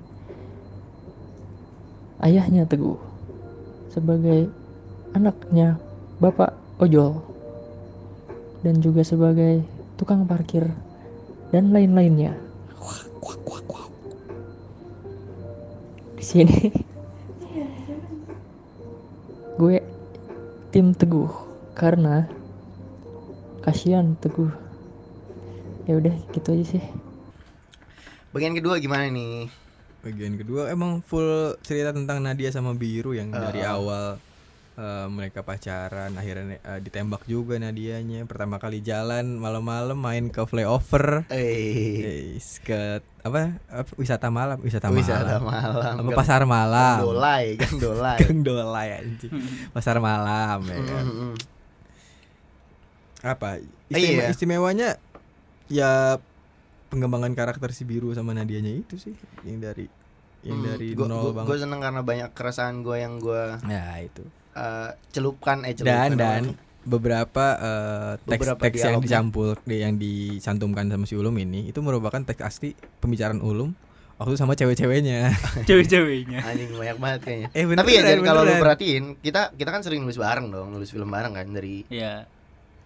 ayahnya Teguh. Sebagai anaknya Bapak Ojol. Dan juga sebagai tukang parkir dan lain-lainnya. Di sini gue tim Teguh karena kasihan Teguh ya udah gitu aja sih Bagian kedua gimana nih? Bagian kedua. Emang full cerita tentang Nadia sama Biru yang dari Uh-uh. awal eh, mereka pacaran akhirnya eh, ditembak juga Nadianya. Pertama kali jalan malam-malam main ke flyover. Eh, ke apa, wisata malam wisata, wisata malam. Malam. apa pasar malam. Gang Dolai, gang dolai. Gang Dolai anjing pasar malam ya kan. Apa Iya. Istima- istimewanya ya pengembangan karakter si biru sama Nadianya itu sih yang dari yang mm. dari Gua- nol gua- banget Gue seneng karena banyak keresahan gue yang gue ya itu eh, celupkan eh dan celupkan dan apa? beberapa eh, Beberapa teks-teks yang dicampur yang dicantumkan sama si Ulum ini itu merupakan teks asli pembicaraan Ulum waktu sama cewek-ceweknya Cewek-ceweknya. anjing banyak banget kayaknya. eh Tapi ya kalau lu beneran. perhatiin, kita kita kan sering nulis bareng dong, nulis film bareng kan dari Ya,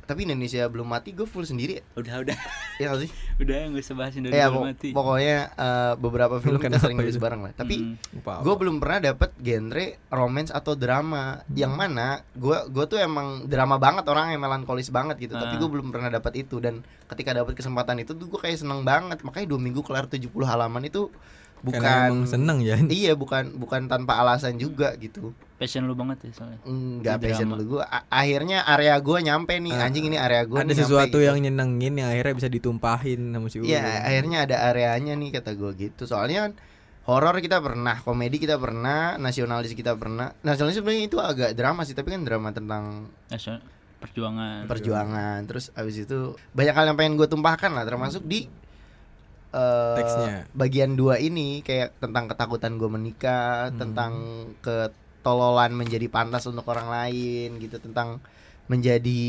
tapi Indonesia belum mati gue full sendiri ya, udah udah ya sih? udah nggak usah bahasin dari Ya belum mati. pokoknya eh, beberapa film kita Kenapa sering nulis bareng lah. Tapi Mm. Gue belum pernah dapet genre romance atau drama yang mana gue gue tuh emang drama banget orang yang melankolis banget gitu tapi Ah. gue belum pernah dapat itu dan ketika dapat kesempatan itu tuh gue kayak seneng banget makanya dua minggu kelar 70 halaman itu Karena bukan emang seneng ya. Iya bukan bukan tanpa alasan juga gitu. Passion lu banget ya soalnya. Enggak Di passion drama. lu. Gue akhirnya area gue nyampe nih Ah, anjing ini area gue ada sesuatu yang nyenengin yang akhirnya bisa ditumpahin sama si Iya akhirnya ada areanya nih kata gue gitu. Soalnya kan horor kita pernah komedi kita pernah nasionalis kita pernah. Nasionalis sebenarnya itu agak drama sih tapi kan drama tentang Nasional- perjuangan. perjuangan. Terus abis itu banyak hal yang pengen gue tumpahkan lah termasuk di eh, Teksnya. bagian dua ini kayak tentang ketakutan gue menikah Hmm. tentang ketololan menjadi pantas untuk orang lain gitu. Tentang menjadi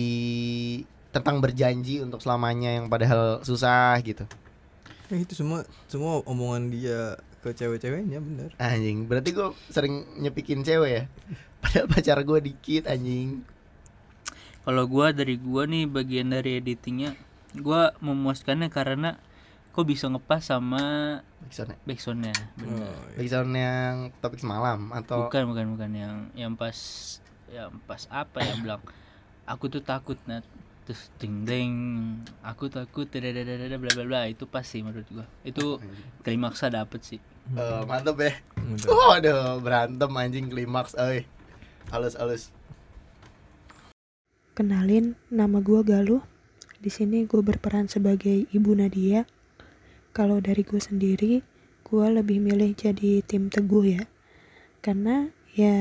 tentang berjanji untuk selamanya yang padahal susah gitu. Eh, itu semua semua omongan dia ke cewek-ceweknya bener. Anjing berarti gue sering nyepikin cewek ya? Padahal pacar gue dikit anjing. Kalau gua dari gua nih bagian dari editingnya, gua memuaskannya karena kok bisa ngepas sama Backsound backsoundnya. Bener. Oh, iya. Backsound yang topik semalam atau Bukan bukan bukan yang yang pas yang pas apa ya bilang aku tuh takut nat terus ding ding aku takut dadadadada bla bla bla itu pasti menurut gua itu klimaksnya dapet sih Eh, mantep ya Bener. Waduh, berantem anjing klimaks, oi. Halus halus. Kenalin, nama gue Galuh. Di sini gue berperan sebagai ibu Nadia. Kalau dari gue sendiri, gue lebih milih jadi tim teguh ya. Karena ya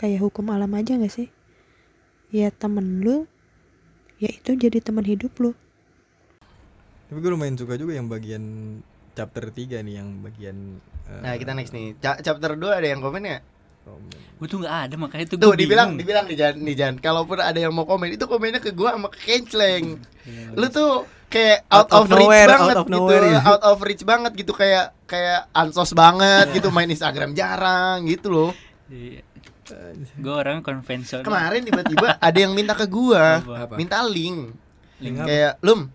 kayak hukum alam aja gak sih? Ya temen lu, ya itu jadi teman hidup lu. Tapi gue lumayan suka juga yang bagian chapter 3 nih yang bagian eh, Nah, kita next nih. Ca- chapter 2 ada yang komen ya? Komen. gua tuh nggak ada makanya tuh Tuh, gua dibilang bingung. dibilang nih Jan, nih Jan. Kalaupun ada yang mau komen, itu komennya ke gua sama ke Kenceleng. Lu tuh kayak Out out, of of, reach nowhere, banget out of gitu nowhere, ya. out of reach banget gitu kayak kayak ansos banget gitu main Instagram jarang gitu loh Iya. Gue orang konvensional. kemarin tiba-tiba ada yang minta ke gua minta link Link kayak lum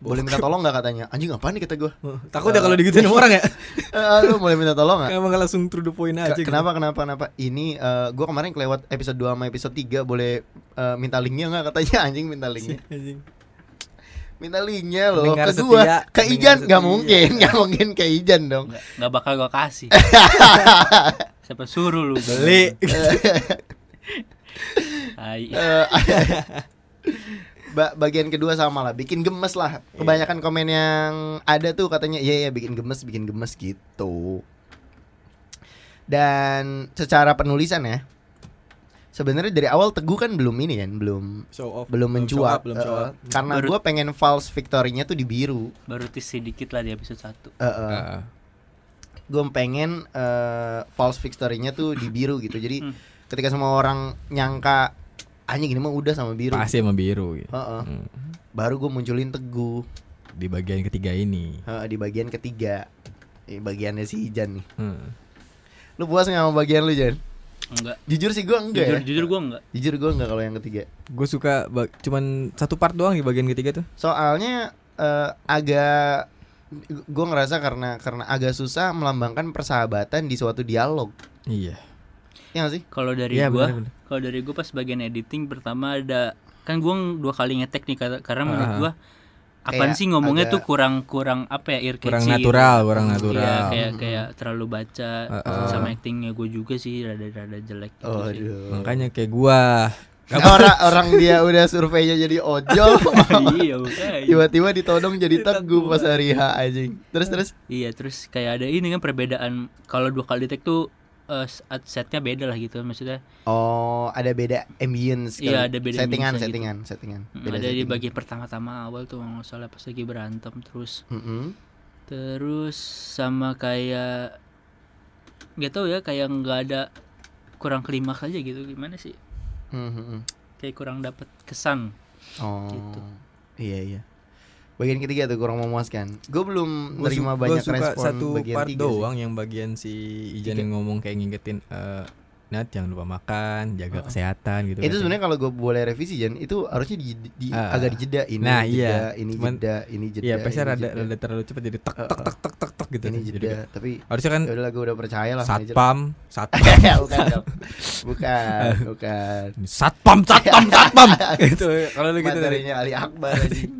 boleh minta tolong nggak katanya? Anjing apa nih kata gua? Takut ya kalau digituin sama orang ya? Eh, lu boleh minta tolong nggak? Emang langsung through the point aja gitu. kenapa kenapa kenapa? Ini eh, gua kemarin kelewat episode 2 sama episode 3 boleh eh, minta linknya nggak katanya? Anjing minta linknya. Anjing. minta linknya loh Pendengar ke gua. Setia, ke Ijan nggak mungkin nggak mungkin ke Ijan dong. Nggak, nggak bakal gue kasih. Siapa suruh lu Beli. Ba- bagian kedua sama lah bikin gemes lah kebanyakan komen yang ada tuh katanya iya iya bikin gemes bikin gemes gitu dan secara penulisan ya sebenarnya dari awal teguh kan belum ini kan belum Show off. belum show mencuat up, belum show up. karena gue pengen false victory-nya tuh di biru Baru tis sedikit lah di episode 1 Eh, eh. Ah. gue pengen eh, false victory-nya tuh di biru gitu jadi Hmm. ketika semua orang nyangka anjing ini mah udah sama biru Pasti sama biru gitu. Eh, eh. Hmm. baru gue munculin teguh Di bagian ketiga ini. Eh, di bagian ketiga Ini bagiannya si Ijan nih Hmm. lu puas nggak sama bagian lu Jan Enggak. jujur sih gue enggak Jujur, ya jujur gue enggak. jujur gue enggak kalau yang ketiga Gue suka cuman satu part doang di bagian ketiga tuh. soalnya eh, agak gue ngerasa karena karena agak susah melambangkan persahabatan di suatu dialog Iya. Ya gak sih Kalau dari Iya, gua, kalau dari gua pas bagian editing pertama ada kan gua dua kali ngetek nih karena menurut Ah. gua apaan Kayak sih ngomongnya tuh kurang kurang apa ya ear Kurang natural, gitu. kurang Iya, natural. kayak kayak terlalu baca Ah, ah. sama actingnya gue juga sih rada-rada jelek gitu oh sih. aduh Makanya kayak gua. orang orang dia udah surveinya jadi ojol iya tiba-tiba ditodong jadi teguh pas hari H anjing terus terus Iya terus kayak ada ini kan perbedaan kalau dua kali take tuh eh, set- setnya beda lah gitu maksudnya oh ada beda ambience. Iya, ada beda settingan settingan settingan mm, Beda ada di setting. bagian pertama-tama awal tuh nggak salah pas lagi berantem terus Mm-mm. terus sama kayak nggak tahu ya kayak nggak ada kurang klimaks aja gitu gimana sih Mhm. kayak kurang dapat kesan oh Gitu. iya iya bagian ketiga tuh kurang memuaskan gue belum Gua nerima banyak suka respon satu bagian part tiga sih. doang yang bagian si Ijan yang ngomong kayak ngingetin eh Nat jangan lupa makan, jaga kesehatan gitu. itu katanya. sebenarnya kalau gue boleh revisi Jan itu harusnya di, di- Ah. agak dijeda ini Nah, jeda, iya. ini Cuman- jeda ini jeda Iya, pasti rada jeda, rada terlalu cepat jadi tek tek tek tek tek tek gitu. ini Jadi jeda kayak- tapi harusnya kan ya udahlah gue udah percaya lah satpam, satpam, bukan bukan bukan satpam, satpam, satpam. gitu. Kalau lu gitu dari materinya Ali Akbar anjing.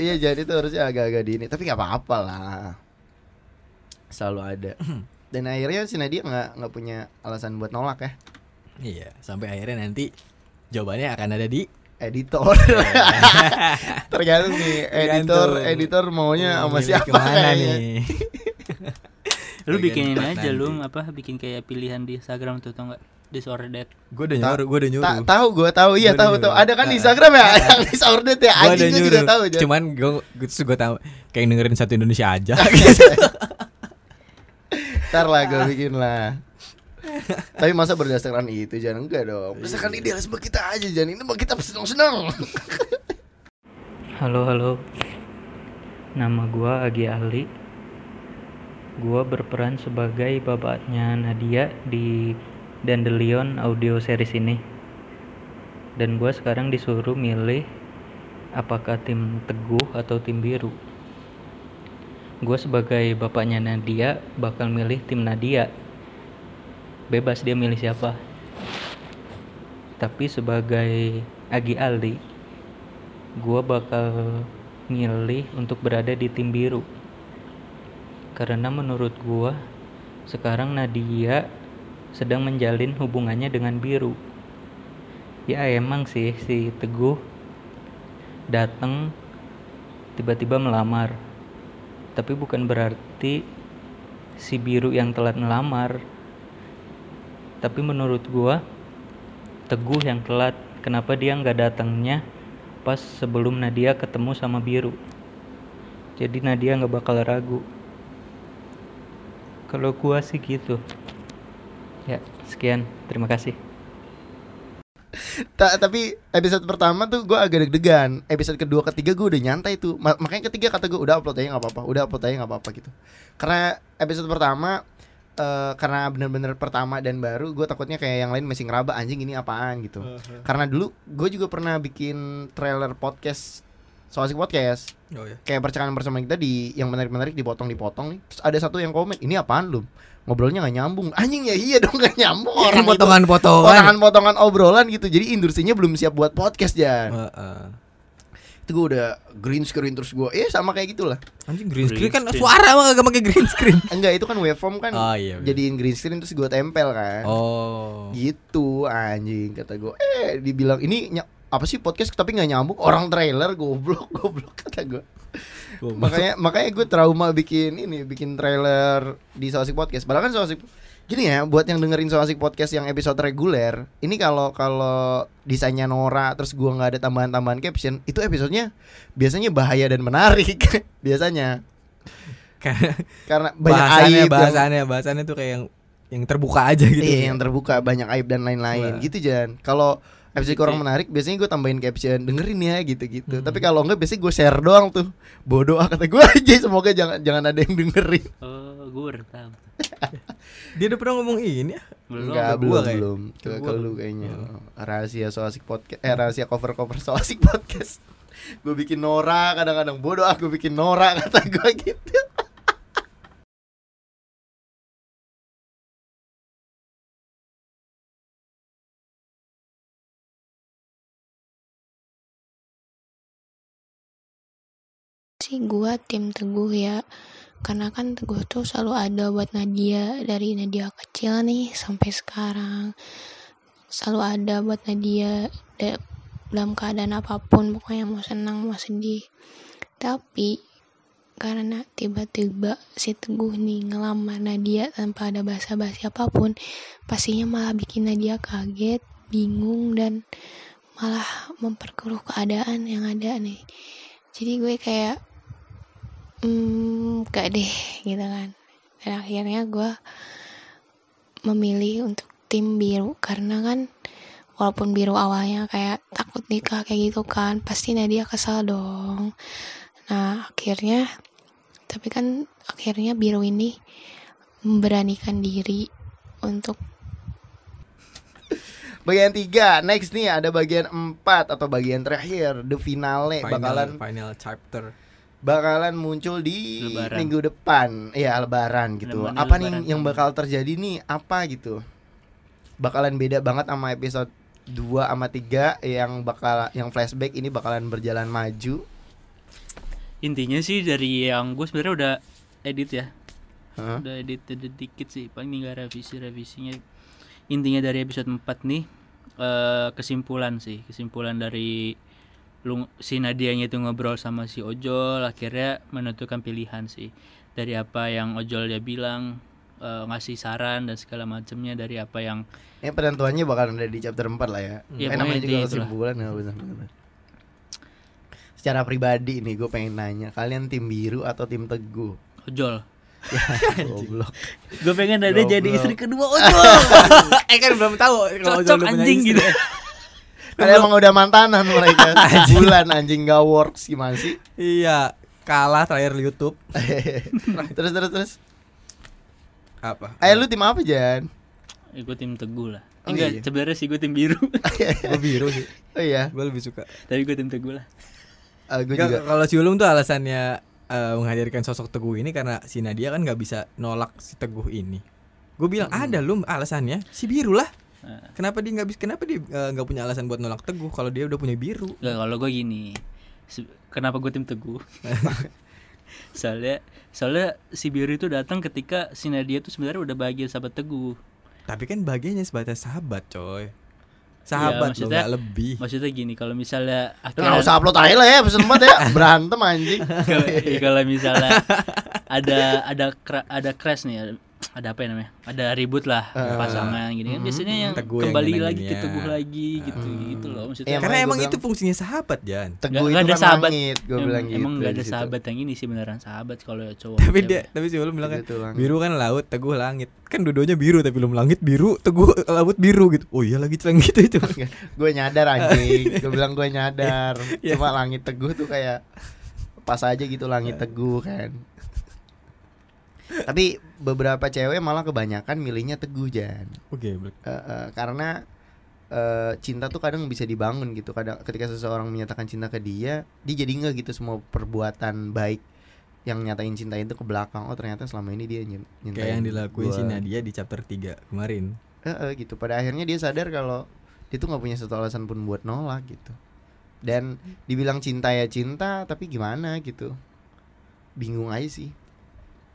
Iya jadi itu harusnya agak-agak di ini tapi nggak apa-apa lah. Selalu ada. Dan akhirnya si Nadia nggak nggak punya alasan buat nolak ya. Iya, sampai akhirnya nanti jawabannya akan ada di editor. Tergantung nih editor Tergantung. editor maunya sama Milih siapa ke mana kayaknya. nih. lu bikinin aja lu apa bikin kayak pilihan di Instagram tuh tau nggak disordered Gue udah nyuruh, gue udah nyuruh. Ta- tahu gue tahu iya Gua tahu tahu. Ada kan di Ah. Instagram ya? yang disordered ya? Gue anjing gue juga nyuruh. tahu. Cuman gue gue tahu kayak dengerin satu Indonesia aja. Ntar lah gue bikin lah. Tapi masa berdasarkan itu jangan enggak dong. Berdasarkan idealisme kita aja jangan Ini mah kita senang-senang. Halo halo. Nama gua Agi Ali. Gua berperan sebagai bapaknya Nadia di Dandelion audio series ini. Dan gua sekarang disuruh milih Apakah tim Teguh atau tim Biru. Gue sebagai bapaknya Nadia bakal milih tim Nadia. Bebas dia milih siapa. Tapi sebagai Agi Ali gua bakal milih untuk berada di tim biru. Karena menurut gua sekarang Nadia sedang menjalin hubungannya dengan biru ya emang sih si Teguh datang tiba-tiba melamar tapi bukan berarti si biru yang telat melamar tapi menurut gua Teguh yang telat kenapa dia nggak datangnya pas sebelum Nadia ketemu sama Biru. Jadi Nadia nggak bakal ragu. Kalau gua sih gitu. Ya, sekian. Terima kasih. Ta- tapi episode pertama tuh gue agak deg-degan. Episode kedua, ketiga gue udah nyantai tuh. Ma- makanya ketiga kata gue udah upload aja nggak apa-apa, udah upload aja nggak apa-apa gitu. Karena episode pertama eh, karena bener-bener pertama dan baru, gue takutnya kayak yang lain masih ngeraba anjing ini apaan gitu. Karena dulu gue juga pernah bikin trailer podcast Soasik Podcast Oh ya. kayak percakapan bersama kita di yang menarik-menarik dipotong-dipotong nih. Terus ada satu yang komen, "Ini apaan lu? Ngobrolnya nggak nyambung." Anjing ya iya dong nggak nyambung orang itu. potongan-potongan. Potongan-potongan obrolan gitu. Jadi industrinya belum siap buat podcast Jan. Heeh. Itu gue udah green screen terus gue, eh sama kayak gitulah. Anjing green Green screen kan screen. suara mah gak pakai green screen. Enggak, itu kan waveform kan. Oh iya. bener. Jadiin green screen terus gue tempel kan. Oh. Gitu anjing kata gue. Eh dibilang ini ny- apa sih podcast tapi nggak nyambung orang trailer goblok goblok kata gue. Makanya makanya gue trauma bikin ini bikin trailer di Soasik Podcast. Padahal kan Soasik gini ya buat yang dengerin Soasik Podcast yang episode reguler ini kalau kalau desainnya Nora terus gua nggak ada tambahan-tambahan caption itu episodenya biasanya bahaya dan menarik biasanya Karena banyak bahasannya aib yang- bahasannya bahasannya tuh kayak yang yang terbuka aja gitu. Iya yang terbuka banyak aib dan lain-lain Wah. gitu Jan. Kalau episode kurang menarik biasanya gue tambahin caption dengerin ya gitu-gitu. Tapi kalau enggak biasanya gue share doang tuh. Bodoh ah kata gue aja semoga jangan jangan ada yang dengerin. Oh, gue tahu. Dia udah pernah ngomong ini ya. Belum. Enggak belum gua kayak. belum ke, Ke lu kayaknya. Oh. Rahasia soasik podcast eh rahasia cover-cover soasik podcast. gue bikin Nora kadang-kadang bodoh ah gue bikin Nora kata gue gitu. Sih gua tim Teguh ya. Karena kan Teguh tuh selalu ada buat Nadia dari Nadia kecil nih sampai sekarang. Selalu ada buat Nadia da- dalam keadaan apa pun pokoknya mau senang mau sedih. Tapi karena tiba-tiba si Teguh nih ngelamar Nadia tanpa ada basa-basi apa pun pastinya malah bikin Nadia kaget bingung dan malah memperkeruh keadaan yang ada nih. Jadi gue kayak hmm gak deh gitu kan dan akhirnya gue memilih untuk tim biru karena kan walaupun biru awalnya kayak takut nikah kayak gitu kan pasti Nadia kesal dong nah akhirnya tapi kan akhirnya biru ini memberanikan diri untuk Bagian 3 Next nih ada bagian 4 Atau bagian terakhir The finale Final, Bakalan final chapter. Bakalan muncul di Lebaran. minggu depan ya lebaran gitu apa lebaran nih yang bakal terjadi nih apa gitu bakalan beda banget sama episode 2 sama 3 yang bakal yang flashback ini bakalan berjalan maju Intinya sih dari yang gue sebenarnya udah edit ya. Hah? Udah edit dikit sih, paling tinggal revisi-revisinya. Intinya dari episode 4 nih eh kesimpulan sih, kesimpulan dari lu si Nadianya itu ngobrol sama si Ojol akhirnya menentukan pilihan sih. Dari apa yang Ojol dia bilang eh, ngasih saran dan segala macamnya dari apa yang ini penentuannya bakalan ada di chapter 4 lah ya Iya, Eh, namanya juga kesimpulan ya benar benar secara pribadi nih gue pengen nanya kalian tim biru atau tim teguh Ojol. goblok Gue pengen ada jadi istri kedua Ojol. eh kan belum tahu kalau punya anjing gitu. kan emang udah mantanan mereka bulan anjing gak works gimana sih Iya, kalah terakhir di YouTube. terus terus terus Apa? Ayo lu tim apa Jan? Eh, gue tim teguh lah. Oh, Enggak, iya. sebenarnya sih gue tim biru. Gue biru sih. Oh iya, Gue lebih suka. Tapi gue tim teguh lah. uh, gue Nggak, juga Kalau si Ulum tuh alasannya eh, menghadirkan sosok Teguh ini karena si Nadia kan nggak bisa nolak si Teguh ini. Gue bilang ada Lum alasannya si biru lah. Kenapa dia nggak bisa? Kenapa dia eh, nggak punya alasan buat nolak Teguh kalau dia udah punya biru? Enggak, kalau gue gini. Kenapa gue tim teguh? soalnya soalnya si biru itu datang ketika si Nadia tuh sebenarnya udah bahagia sahabat teguh. Tapi kan bagiannya sebatas sahabat, coy. Sahabat loh, maksudnya- nggak lebih. Maksudnya gini, kalau misalnya nggak usah akhirnya upload aja lah ya pesan empat ya Berantem anjing kalau, ya, kalau misalnya ada ada ada crash nih, ada apa ya namanya ada ribut lah Eh, pasangan gini kan mm, biasanya yang Teguh yang kembali gana lagi ke teguh lagi gitu Hmm. gitu loh maksudnya Iya, Karena emang gua itu fungsinya sahabat, Jan. Teguh Nggak- itu nggak ada kan sahabat. langit, gue Em- bilang gitu. emang nggak di ada situ. sahabat yang ini sih beneran sahabat kalau cowok Tapi dia tapi sih lu bilang kan Gitu, langit. biru kan laut, teguh langit. Kan dua-duanya biru tapi belum langit biru, teguh laut biru gitu. Oh iya lagi celang gitu itu. gue nyadar anjing gue bilang gue nyadar Iya. cuma langit teguh tuh kayak pas aja gitu langit teguh kan tapi beberapa cewek malah kebanyakan milihnya teguh jan. Oke, Black. Eh, eh, karena eh, cinta tuh kadang bisa dibangun gitu. Kadang ketika seseorang menyatakan cinta ke dia dia jadi nggak gitu semua perbuatan baik yang nyatain cinta itu ke belakang. Oh ternyata selama ini dia nyintain Kayak yang dilakuin gua. si Nadia di chapter 3 kemarin. Eh, eh, gitu. Pada akhirnya dia sadar kalau dia tuh nggak punya satu alasan pun buat nolak gitu. Dan dibilang cinta ya cinta tapi gimana gitu. Bingung aja sih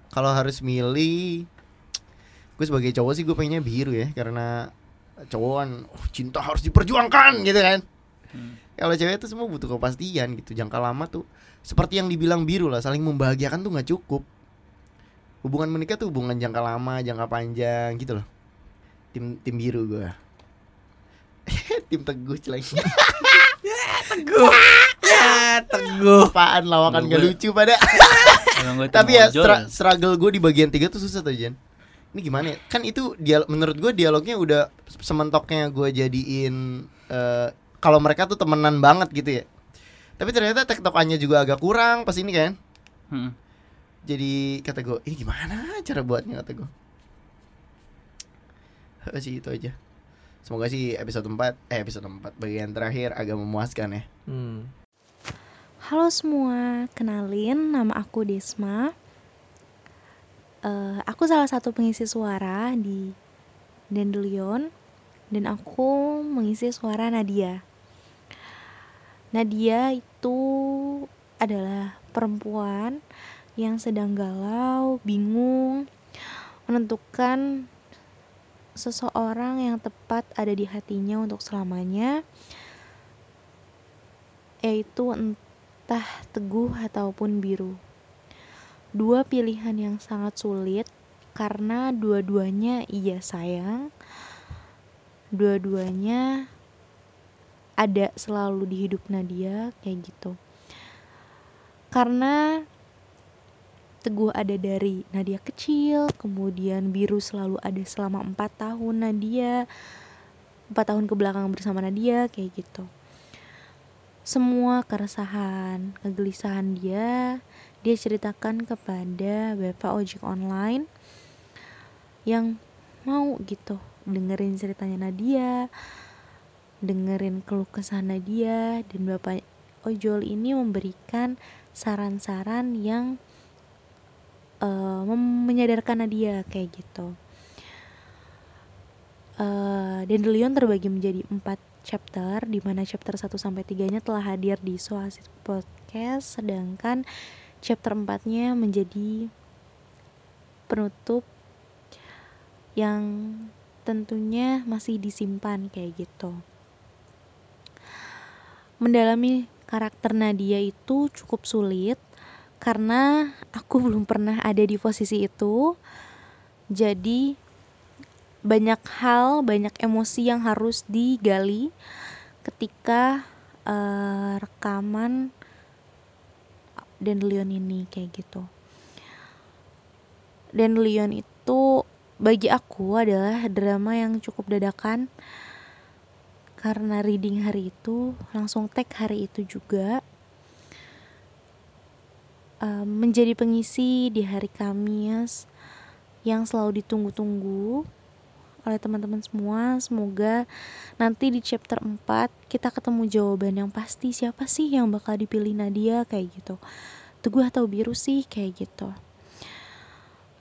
kalau harus milih gue sebagai cowok sih gue pengennya biru ya karena cowok kan oh, cinta harus diperjuangkan gitu kan. Hmm. kalau cewek itu semua butuh kepastian gitu jangka lama tuh seperti yang dibilang biru lah saling membahagiakan tuh nggak cukup. Hubungan menikah tuh hubungan jangka lama jangka panjang gitu loh. Tim tim biru gue. Tim teguh celeng. Teguh. ya, teguh. apaan lawakan gak lucu pada tapi ya stra- struggle gue di bagian tiga tuh susah tuh Jen. Ini gimana ya? Kan itu dia menurut gue dialognya udah sementoknya gue jadiin eh, kalau mereka tuh temenan banget gitu ya. Tapi ternyata tektokannya juga agak kurang pas ini kan? Hmm. jadi kata gue ini gimana cara buatnya? kata gue sih itu aja. Semoga sih episode 4 eh episode 4 bagian terakhir agak memuaskan ya. Hmm. Halo semua, kenalin nama aku Desma. Eh, aku salah satu pengisi suara di Dandelion dan aku mengisi suara Nadia. Nadia itu adalah perempuan yang sedang galau, bingung, menentukan seseorang yang tepat ada di hatinya untuk selamanya, yaitu teguh ataupun biru. Dua pilihan yang sangat sulit karena dua-duanya ia sayang, dua-duanya ada selalu di hidup Nadia kayak gitu. Karena Teguh ada dari Nadia kecil, kemudian Biru selalu ada selama empat tahun Nadia, empat tahun ke belakang bersama Nadia kayak gitu. Semua keresahan, kegelisahan dia, dia ceritakan kepada bapak ojek online yang mau gitu dengerin ceritanya Nadia, dengerin keluh kesah Nadia dan bapak ojol ini memberikan saran-saran yang mem- menyadarkan Nadia kayak gitu. Eh, Dandelion terbagi menjadi empat chapter di mana chapter 1 sampai 3-nya telah hadir di Soasis Podcast sedangkan chapter 4-nya menjadi penutup yang tentunya masih disimpan kayak gitu. Mendalami karakter Nadia itu cukup sulit karena aku belum pernah ada di posisi itu. Jadi banyak hal, banyak emosi yang harus digali ketika eh, rekaman Dandelion ini kayak gitu. Dandelion itu bagi aku adalah drama yang cukup dadakan karena reading hari itu langsung tag hari itu juga Eh, menjadi pengisi di hari Kamis yang selalu ditunggu-tunggu oleh teman-teman semua. Semoga nanti di chapter 4 kita ketemu jawaban yang pasti siapa sih yang bakal dipilih Nadia kayak gitu. Teguh atau biru sih kayak gitu.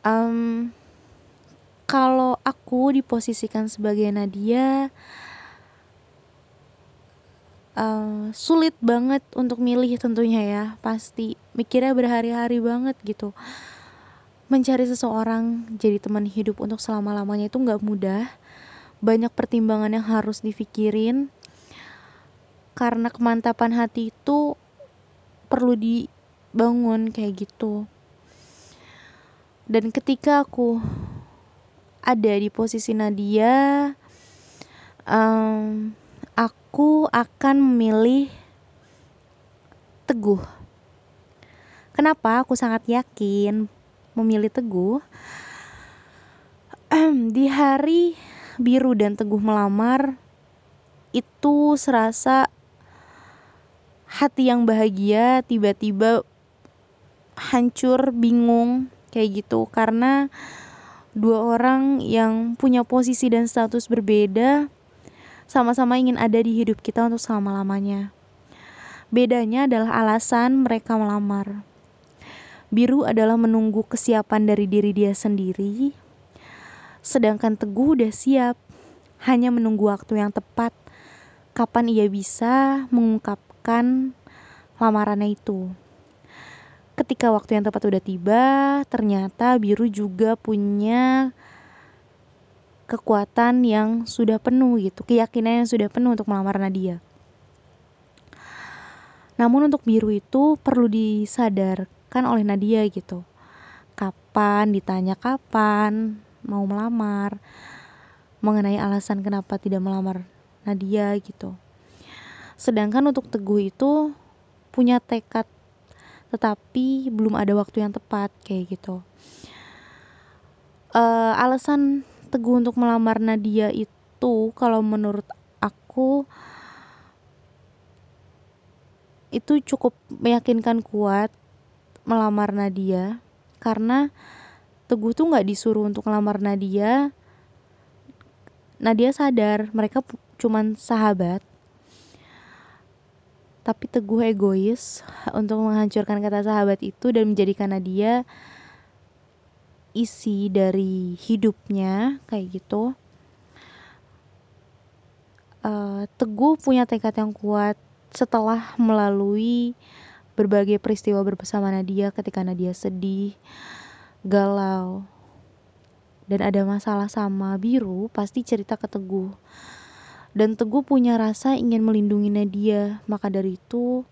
Em, kalau aku diposisikan sebagai Nadia eh, sulit banget untuk milih tentunya ya pasti mikirnya berhari-hari banget gitu mencari seseorang jadi teman hidup untuk selama-lamanya itu nggak mudah. Banyak pertimbangan yang harus dipikirin. Karena kemantapan hati itu perlu dibangun kayak gitu. Dan ketika aku ada di posisi Nadia, em, aku akan memilih Teguh. Kenapa? Aku sangat yakin memilih Teguh? di hari Biru dan Teguh melamar, itu serasa hati yang bahagia tiba-tiba hancur, bingung kayak gitu karena dua orang yang punya posisi dan status berbeda sama-sama ingin ada di hidup kita untuk selama-lamanya. Bedanya adalah alasan mereka melamar. Biru adalah menunggu kesiapan dari diri dia sendiri, sedangkan Teguh udah siap, hanya menunggu waktu yang tepat kapan ia bisa mengungkapkan lamarannya itu. Ketika waktu yang tepat udah tiba, ternyata Biru juga punya kekuatan yang sudah penuh gitu, keyakinan yang sudah penuh untuk melamar Nadia. Namun untuk Biru itu perlu disadarkan oleh Nadia gitu. Kapan ditanya kapan mau melamar, mengenai alasan kenapa tidak melamar Nadia gitu. Sedangkan untuk Teguh itu punya tekad tetapi belum ada waktu yang tepat kayak gitu. Uh, alasan Teguh untuk melamar Nadia itu kalau menurut aku itu cukup meyakinkan kuat melamar Nadia karena Teguh tuh nggak disuruh untuk melamar Nadia. Nadia sadar mereka cuman sahabat. Tapi Teguh egois untuk menghancurkan kata sahabat itu dan menjadikan Nadia isi dari hidupnya kayak gitu. Uh, Teguh punya tekad yang kuat setelah melalui berbagai peristiwa bersama Nadia ketika Nadia sedih, galau, dan ada masalah sama biru, pasti cerita ke Teguh. Dan Teguh punya rasa ingin melindungi Nadia, maka dari itu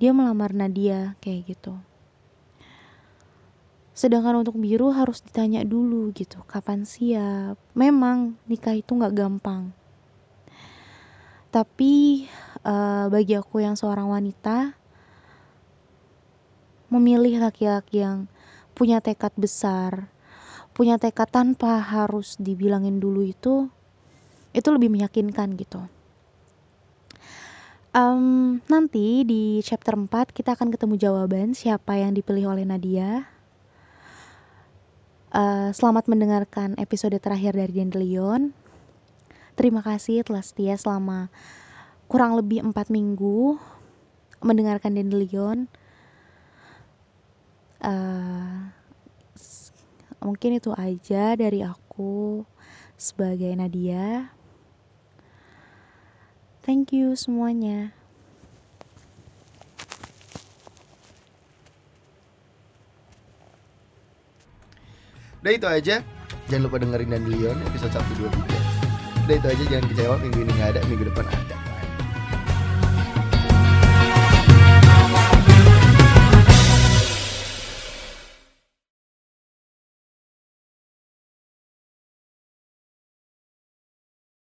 dia melamar Nadia kayak gitu. Sedangkan untuk biru harus ditanya dulu gitu, kapan siap. Memang nikah itu nggak gampang. Tapi uh, bagi aku yang seorang wanita memilih laki-laki yang punya tekad besar, punya tekad tanpa harus dibilangin dulu itu itu lebih meyakinkan gitu. Um, nanti di chapter 4 kita akan ketemu jawaban siapa yang dipilih oleh Nadia. Uh, selamat mendengarkan episode terakhir dari Dandelion. Terima kasih telah setia selama kurang lebih empat minggu mendengarkan Dandelion. Uh, mungkin itu aja dari aku sebagai Nadia. Thank you semuanya. Udah itu aja. Jangan lupa dengerin Dandelion episode 1, 2, 3. Udah itu aja jangan kecewa minggu ini gak ada, minggu depan ada.